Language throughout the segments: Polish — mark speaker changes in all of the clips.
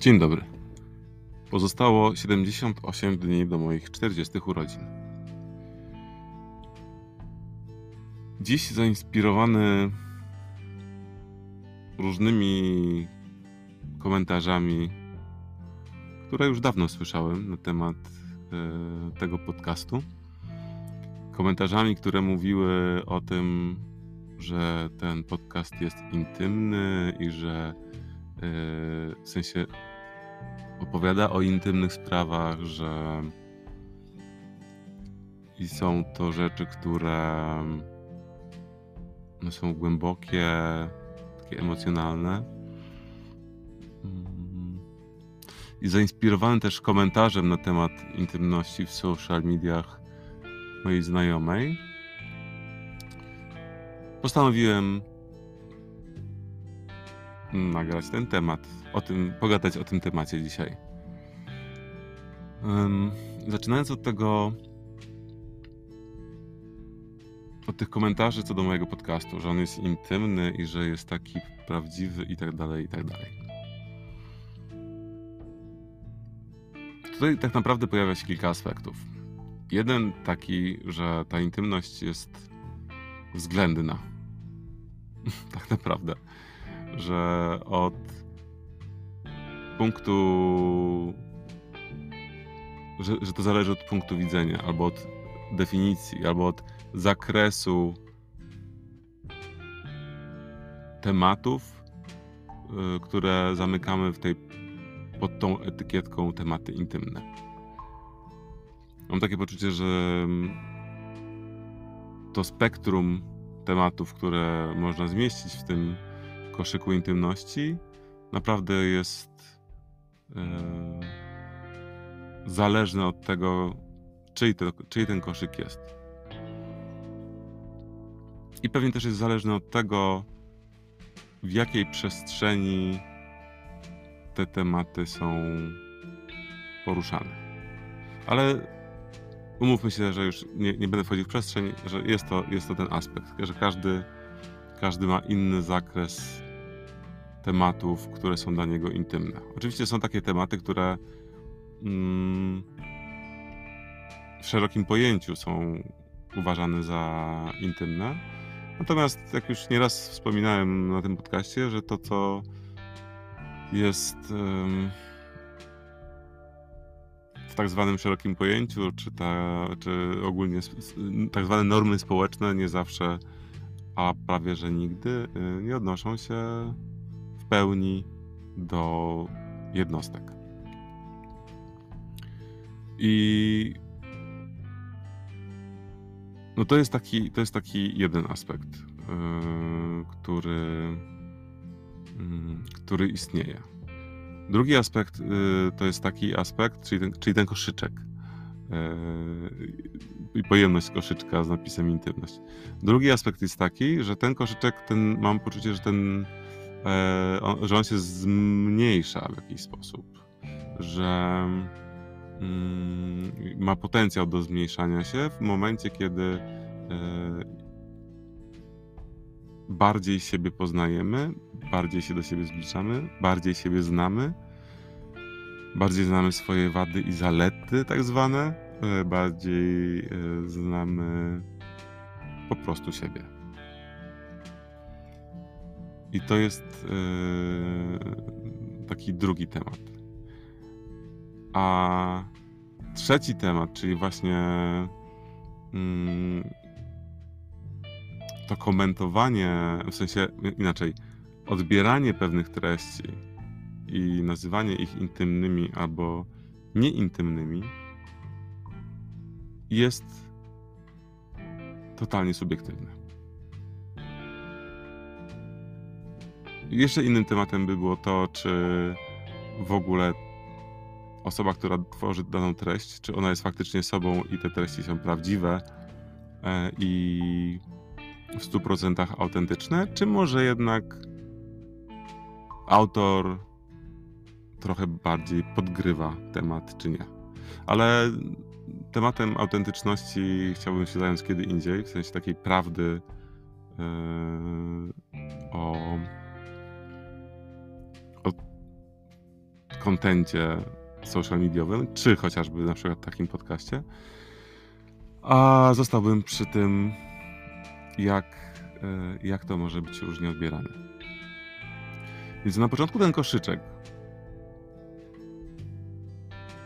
Speaker 1: Dzień dobry. Pozostało 78 dni do moich 40 urodzin. Dziś zainspirowany różnymi komentarzami, które już dawno słyszałem na temat e, tego podcastu. Komentarzami, które mówiły o tym, że ten podcast jest intymny i że w sensie opowiada o intymnych sprawach, że i są to rzeczy, które no, są głębokie, takie emocjonalne. Mm. I zainspirowany też komentarzem na temat intymności w social mediach mojej znajomej, postanowiłem nagrać ten temat, o tym, pogadać o tym temacie dzisiaj. Um, zaczynając od tego, od tych komentarzy co do mojego podcastu, że on jest intymny i że jest taki prawdziwy i tak dalej, i tak dalej. Tutaj tak naprawdę pojawia się kilka aspektów. Jeden taki, że ta intymność jest względna. tak naprawdę że od punktu, że, że to zależy od punktu widzenia, albo od definicji, albo od zakresu tematów, y, które zamykamy w tej, pod tą etykietką tematy intymne. Mam takie poczucie, że mm, to spektrum tematów, które można zmieścić w tym koszyku intymności naprawdę jest e, zależny od tego, czyj, to, czyj ten koszyk jest. I pewnie też jest zależny od tego, w jakiej przestrzeni te tematy są poruszane. Ale umówmy się, że już nie, nie będę wchodził w przestrzeń, że jest to, jest to ten aspekt, że każdy, każdy ma inny zakres tematów, które są dla niego intymne. Oczywiście są takie tematy, które mm, w szerokim pojęciu są uważane za intymne. Natomiast, jak już nieraz wspominałem na tym podcaście, że to, co jest w tak zwanym szerokim pojęciu, czy, ta, czy ogólnie tak zwane normy społeczne nie zawsze, a prawie że nigdy y, nie odnoszą się pełni do jednostek. I no to jest taki, to jest taki jeden aspekt, yy, który, yy, który istnieje. Drugi aspekt yy, to jest taki aspekt, czyli ten, czyli ten koszyczek yy, i pojemność koszyczka z napisem intymność. Drugi aspekt jest taki, że ten koszyczek, ten, mam poczucie, że ten E, on, że on się zmniejsza w jakiś sposób, że mm, ma potencjał do zmniejszania się w momencie, kiedy e, bardziej siebie poznajemy, bardziej się do siebie zbliżamy, bardziej siebie znamy, bardziej znamy swoje wady i zalety, tak zwane, e, bardziej znamy po prostu siebie. I to jest yy, taki drugi temat. A trzeci temat, czyli właśnie yy, to komentowanie, w sensie inaczej, odbieranie pewnych treści i nazywanie ich intymnymi albo nieintymnymi jest totalnie subiektywne. Jeszcze innym tematem by było to, czy w ogóle osoba, która tworzy daną treść, czy ona jest faktycznie sobą i te treści są prawdziwe e, i w 100% autentyczne, czy może jednak autor trochę bardziej podgrywa temat, czy nie. Ale tematem autentyczności chciałbym się zająć kiedy indziej, w sensie takiej prawdy yy, o kontencie social mediowym, czy chociażby na przykład takim podcaście, a zostałbym przy tym, jak, e, jak to może być różnie odbierane. Więc na początku ten koszyczek.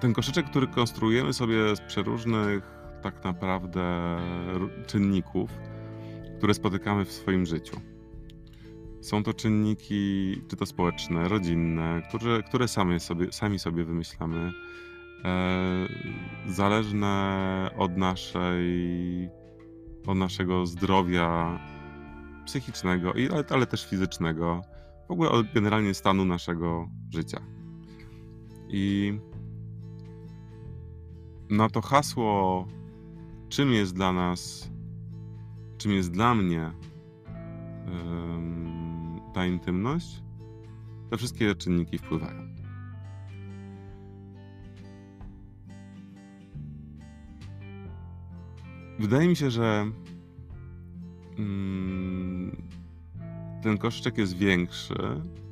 Speaker 1: Ten koszyczek, który konstruujemy sobie z przeróżnych tak naprawdę czynników, które spotykamy w swoim życiu. Są to czynniki, czy to społeczne, rodzinne, które, które sami, sobie, sami sobie wymyślamy, e, zależne od naszej, od naszego zdrowia psychicznego, ale, ale też fizycznego, w ogóle od generalnie stanu naszego życia. I na to hasło, czym jest dla nas, czym jest dla mnie ta intymność, te wszystkie czynniki wpływają. Wydaje mi się, że mm, ten koszyczek jest większy.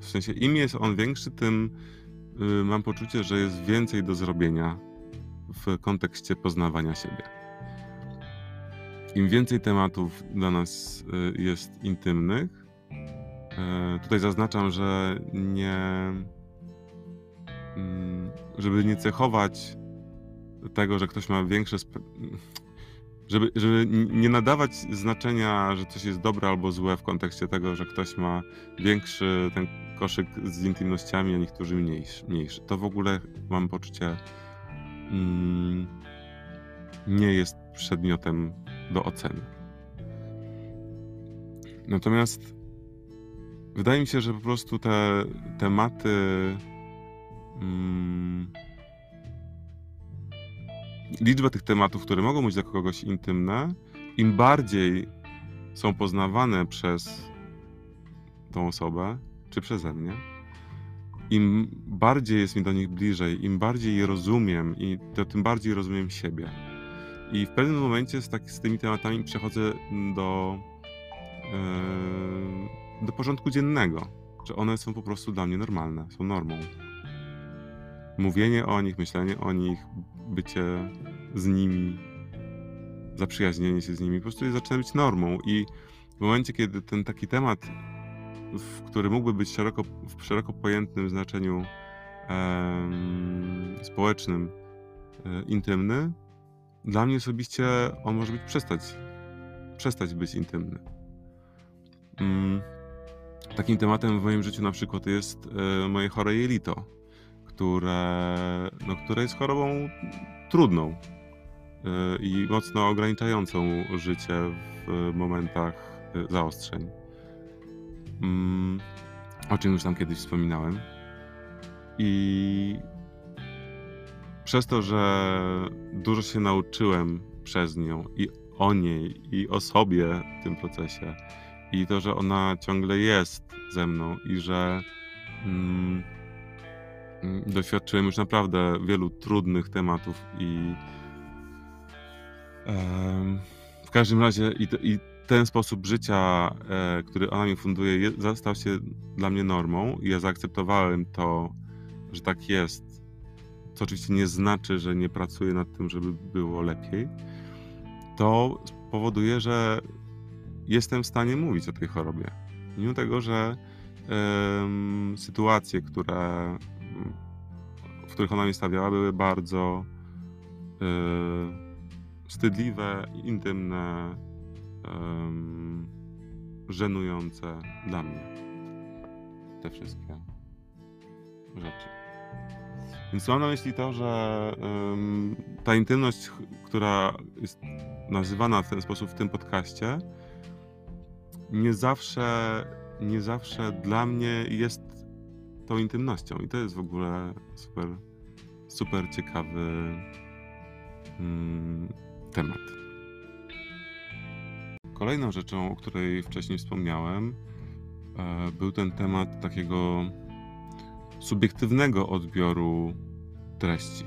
Speaker 1: W sensie, im jest on większy, tym y, mam poczucie, że jest więcej do zrobienia w kontekście poznawania siebie. Im więcej tematów dla nas y, jest intymnych, tutaj zaznaczam, że nie. Mm, żeby nie cechować tego, że ktoś ma większe. Żeby, żeby nie nadawać znaczenia, że coś jest dobre albo złe w kontekście tego, że ktoś ma większy ten koszyk z intymnościami, a niektórzy mniejszy. mniejszy. To w ogóle mam poczucie mm, nie jest przedmiotem do oceny. Natomiast Wydaje mi się, że po prostu te tematy. Mm, liczba tych tematów, które mogą być dla kogoś intymne, im bardziej są poznawane przez tą osobę, czy przeze mnie, im bardziej jest mi do nich bliżej, im bardziej je rozumiem, i to tym bardziej rozumiem siebie. I w pewnym momencie z, tak, z tymi tematami przechodzę do. Yy, do porządku dziennego, że one są po prostu dla mnie normalne, są normą. Mówienie o nich, myślenie o nich, bycie z nimi, zaprzyjaźnienie się z nimi, po prostu zaczyna być normą. I w momencie, kiedy ten taki temat, który mógłby być szeroko, w szeroko pojętym znaczeniu em, społecznym, e, intymny, dla mnie osobiście on może być przestać, przestać być intymny. Mm. Takim tematem w moim życiu na przykład jest e, moje chore jelito, które, no, które jest chorobą trudną e, i mocno ograniczającą życie w momentach e, zaostrzeń. Mm, o czym już tam kiedyś wspominałem. I przez to, że dużo się nauczyłem przez nią i o niej, i o sobie w tym procesie, i to, że ona ciągle jest ze mną i że mm, mm, doświadczyłem już naprawdę wielu trudnych tematów i e, w każdym razie i, i, ten sposób życia, e, który ona mi funduje, je, się dla mnie normą i ja zaakceptowałem to, że tak jest, co oczywiście nie znaczy, że nie pracuję nad tym, żeby było lepiej, to powoduje, że jestem w stanie mówić o tej chorobie. Mimo tego, że sytuacje, które, w których ona mnie stawiała, były bardzo y, wstydliwe, intymne, żenujące dla mnie. Te wszystkie rzeczy. Więc mam na myśli to, że ta intymność, która jest nazywana w ten sposób w tym podcaście, nie zawsze, nie zawsze dla mnie jest tą intymnością. I to jest w ogóle super, super ciekawy mm, temat. Kolejną rzeczą, o której wcześniej wspomniałem, e, był ten temat takiego subiektywnego odbioru treści.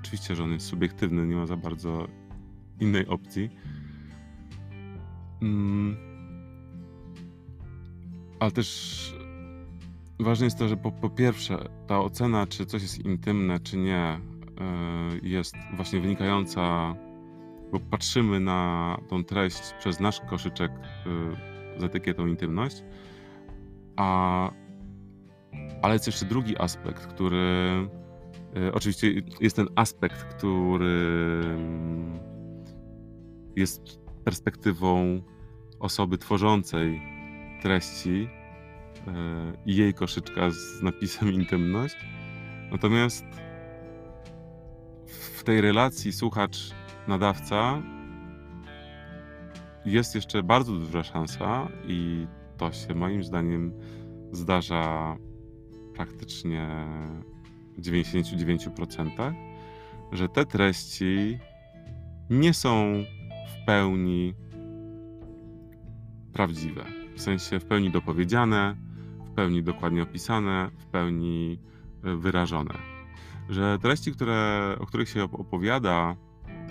Speaker 1: Oczywiście, że on jest subiektywny, nie ma za bardzo innej opcji. Mm ale też ważne jest to, że po, po pierwsze, ta ocena, czy coś jest intymne, czy nie, y, jest właśnie wynikająca, bo patrzymy na tą treść przez nasz koszyczek y, z etykietą intymność, a, ale jest jeszcze drugi aspekt, który y, oczywiście jest ten aspekt, który mm, jest perspektywą osoby tworzącej treści e, i jej koszyczka z napisem intymność. Natomiast w tej relacji słuchacz-nadawca jest jeszcze bardzo duża szansa i to się moim zdaniem zdarza praktycznie w 99%, że te treści nie są w pełni prawdziwe. W sensie w pełni dopowiedziane, w pełni dokładnie opisane, w pełni e, wyrażone. Że treści, które, o których się opowiada,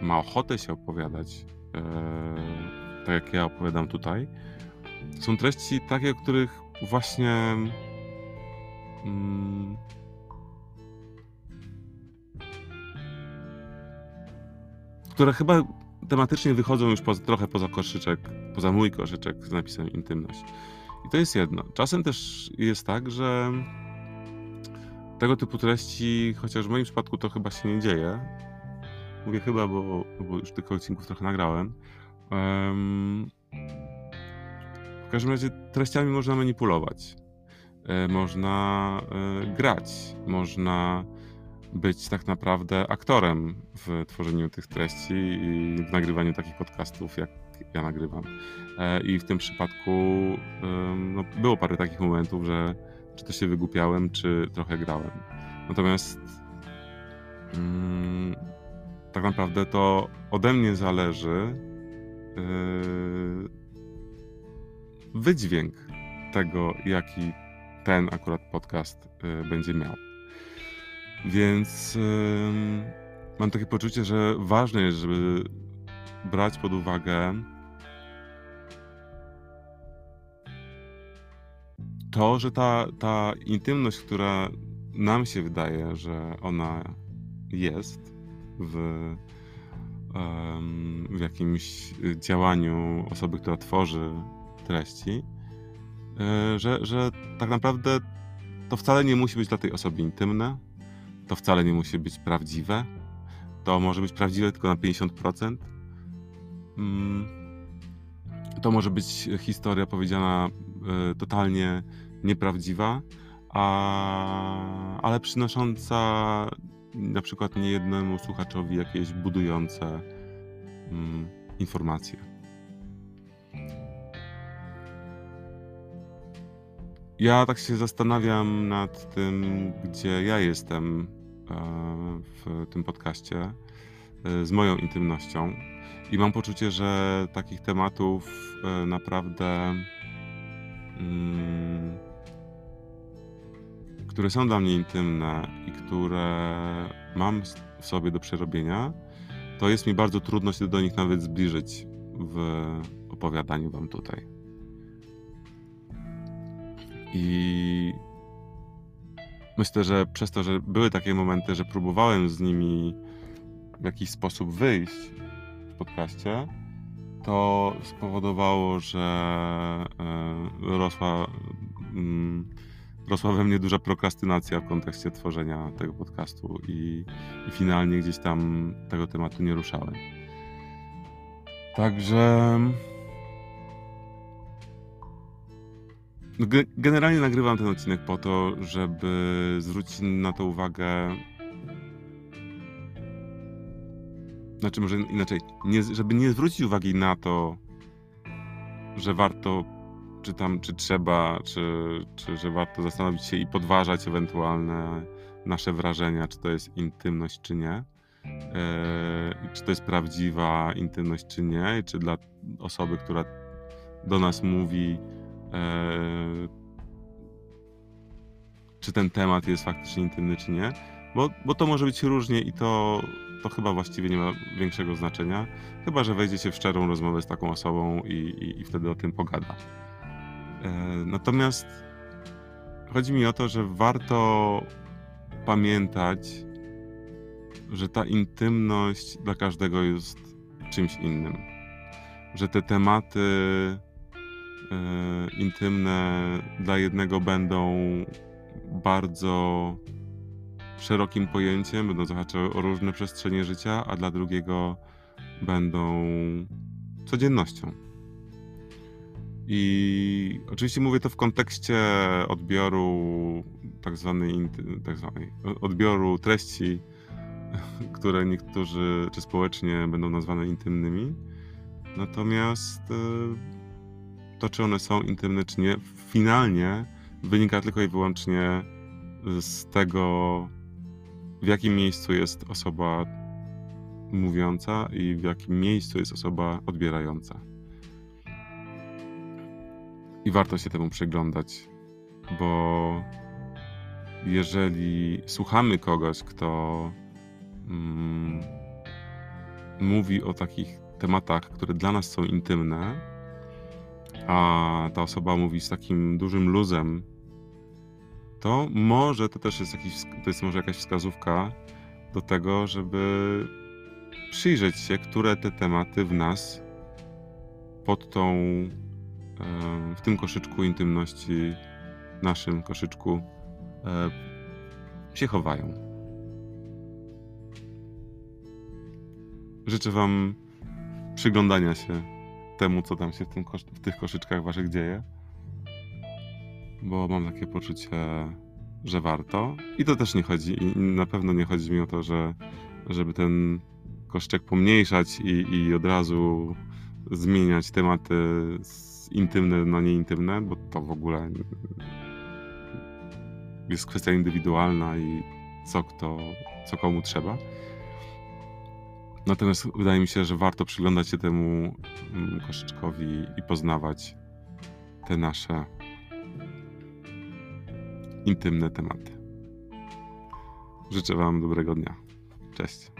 Speaker 1: ma ochotę się opowiadać, e, tak jak ja opowiadam tutaj, są treści takie, o których właśnie mm, które chyba tematycznie wychodzą już poza, trochę poza koszyczek, poza mój koszyczek z napisem intymność. I to jest jedno. Czasem też jest tak, że tego typu treści, chociaż w moim przypadku to chyba się nie dzieje, mówię chyba, bo, bo już tych odcinków trochę nagrałem, um, w każdym razie treściami można manipulować, e, można e, grać, można być tak naprawdę aktorem w tworzeniu tych treści i w nagrywaniu takich podcastów, jak ja nagrywam. E, I w tym przypadku no, było parę takich momentów, że czy to się wygłupiałem, czy trochę grałem. Natomiast mm, tak naprawdę to ode mnie zależy yy, wydźwięk tego, jaki ten akurat podcast yy, będzie miał. Więc yy, mam takie poczucie, że ważne jest, żeby brać pod uwagę to, że ta, ta intymność, która nam się wydaje, że ona jest w, w jakimś działaniu osoby, która tworzy treści, e, że, że tak naprawdę to wcale nie musi być dla tej osoby intymne, to wcale nie musi być prawdziwe. To może być prawdziwe tylko na 50%. Mm. To może być historia powiedziana e, totalnie nieprawdziwa, a, ale przynosząca na przykład niejednemu słuchaczowi jakieś budujące mm, informacje. Ja tak się zastanawiam nad tym, gdzie ja jestem w tym podcaście e, z moją intymnością. I mam poczucie, że takich tematów e, naprawdę, mm, które są dla mnie intymne i które mam w sobie do przerobienia, to jest mi bardzo trudno się do nich nawet zbliżyć w opowiadaniu Wam tutaj. I myślę, że przez to, że były takie momenty, że próbowałem z nimi w jakiś sposób wyjść w podcaście, to spowodowało, że e, rosła, mm, rosła we mnie duża prokrastynacja w kontekście tworzenia tego podcastu i, i finalnie gdzieś tam tego tematu nie ruszałem. Także generalnie nagrywam ten odcinek po to, żeby zwrócić na to uwagę. Znaczy, może inaczej, nie, żeby nie zwrócić uwagi na to, że warto, czy tam, czy trzeba, czy, czy że warto zastanowić się i podważać ewentualne nasze wrażenia, czy to jest intymność, czy nie. Eee, czy to jest prawdziwa intymność, czy nie, czy dla osoby, która do nas mówi, czy ten temat jest faktycznie intymny, czy nie. Bo, bo to może być różnie i to, to chyba właściwie nie ma większego znaczenia. Chyba, że wejdziecie w szczerą rozmowę z taką osobą i, i, i wtedy o tym pogada. Eee, natomiast chodzi mi o to, że warto pamiętać, że ta intymność dla każdego jest czymś innym. Że te tematy intymne dla jednego będą bardzo szerokim pojęciem, będą zahaczały o różne przestrzenie życia, a dla drugiego będą codziennością. I oczywiście mówię to w kontekście odbioru tak zwanej, tak zwanej odbioru treści, które niektórzy czy społecznie będą nazwane intymnymi. Natomiast e, to, czy one są intymne, czy nie, finalnie wynika tylko i wyłącznie z tego, w jakim miejscu jest osoba mówiąca i w jakim miejscu jest osoba odbierająca. I warto się temu przyglądać, bo jeżeli słuchamy kogoś, kto mm, mówi o takich tematach, które dla nas są intymne, a ta osoba mówi z takim dużym luzem, to może to też jest, jakiś, to jest może jakaś wskazówka do tego, żeby przyjrzeć się, które te tematy w nas pod tą, w tym koszyczku intymności, naszym koszyczku, się chowają. Życzę Wam przyglądania się temu, co tam się w, tym w tych koszyczkach Waszych dzieje, bo mam takie poczucie, że warto. I to też nie chodzi, i na pewno nie chodzi mi o to, że żeby ten koszyczek pomniejszać i, i od razu zmieniać tematy intymne na nieintymne, bo to w ogóle jest kwestia indywidualna i co kto, co komu trzeba. Natomiast wydaje mi się, że warto przyglądać się temu mm, koszyczkowi i poznawać te nasze intymne tematy. Życzę Wam dobrego dnia. Cześć.